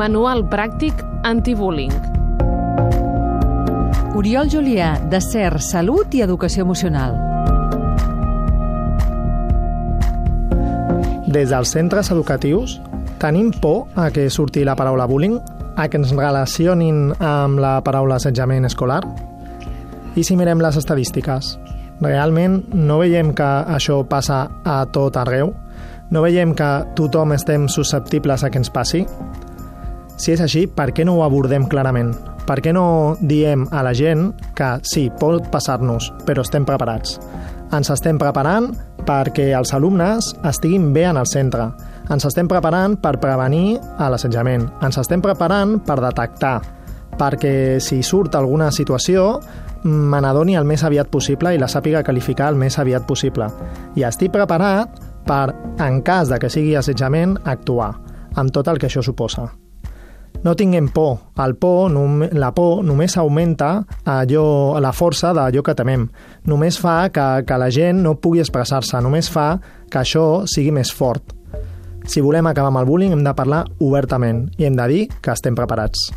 Manual pràctic antibullying. Oriol Julià, de CER, Salut i Educació Emocional. Des dels centres educatius tenim por a que surti la paraula bullying, a que ens relacionin amb la paraula assetjament escolar? I si mirem les estadístiques? Realment no veiem que això passa a tot arreu? No veiem que tothom estem susceptibles a que ens passi? Si és així, per què no ho abordem clarament? Per què no diem a la gent que sí, pot passar-nos, però estem preparats? Ens estem preparant perquè els alumnes estiguin bé en el centre. Ens estem preparant per prevenir l'assetjament. Ens estem preparant per detectar, perquè si surt alguna situació me n'adoni el més aviat possible i la sàpiga qualificar el més aviat possible. I estic preparat per, en cas de que sigui assetjament, actuar, amb tot el que això suposa. No tinguem por. El por, la por només augmenta allò, la força d'allò que temem. Només fa que, que la gent no pugui expressar-se, només fa que això sigui més fort. Si volem acabar amb el bullying hem de parlar obertament i hem de dir que estem preparats.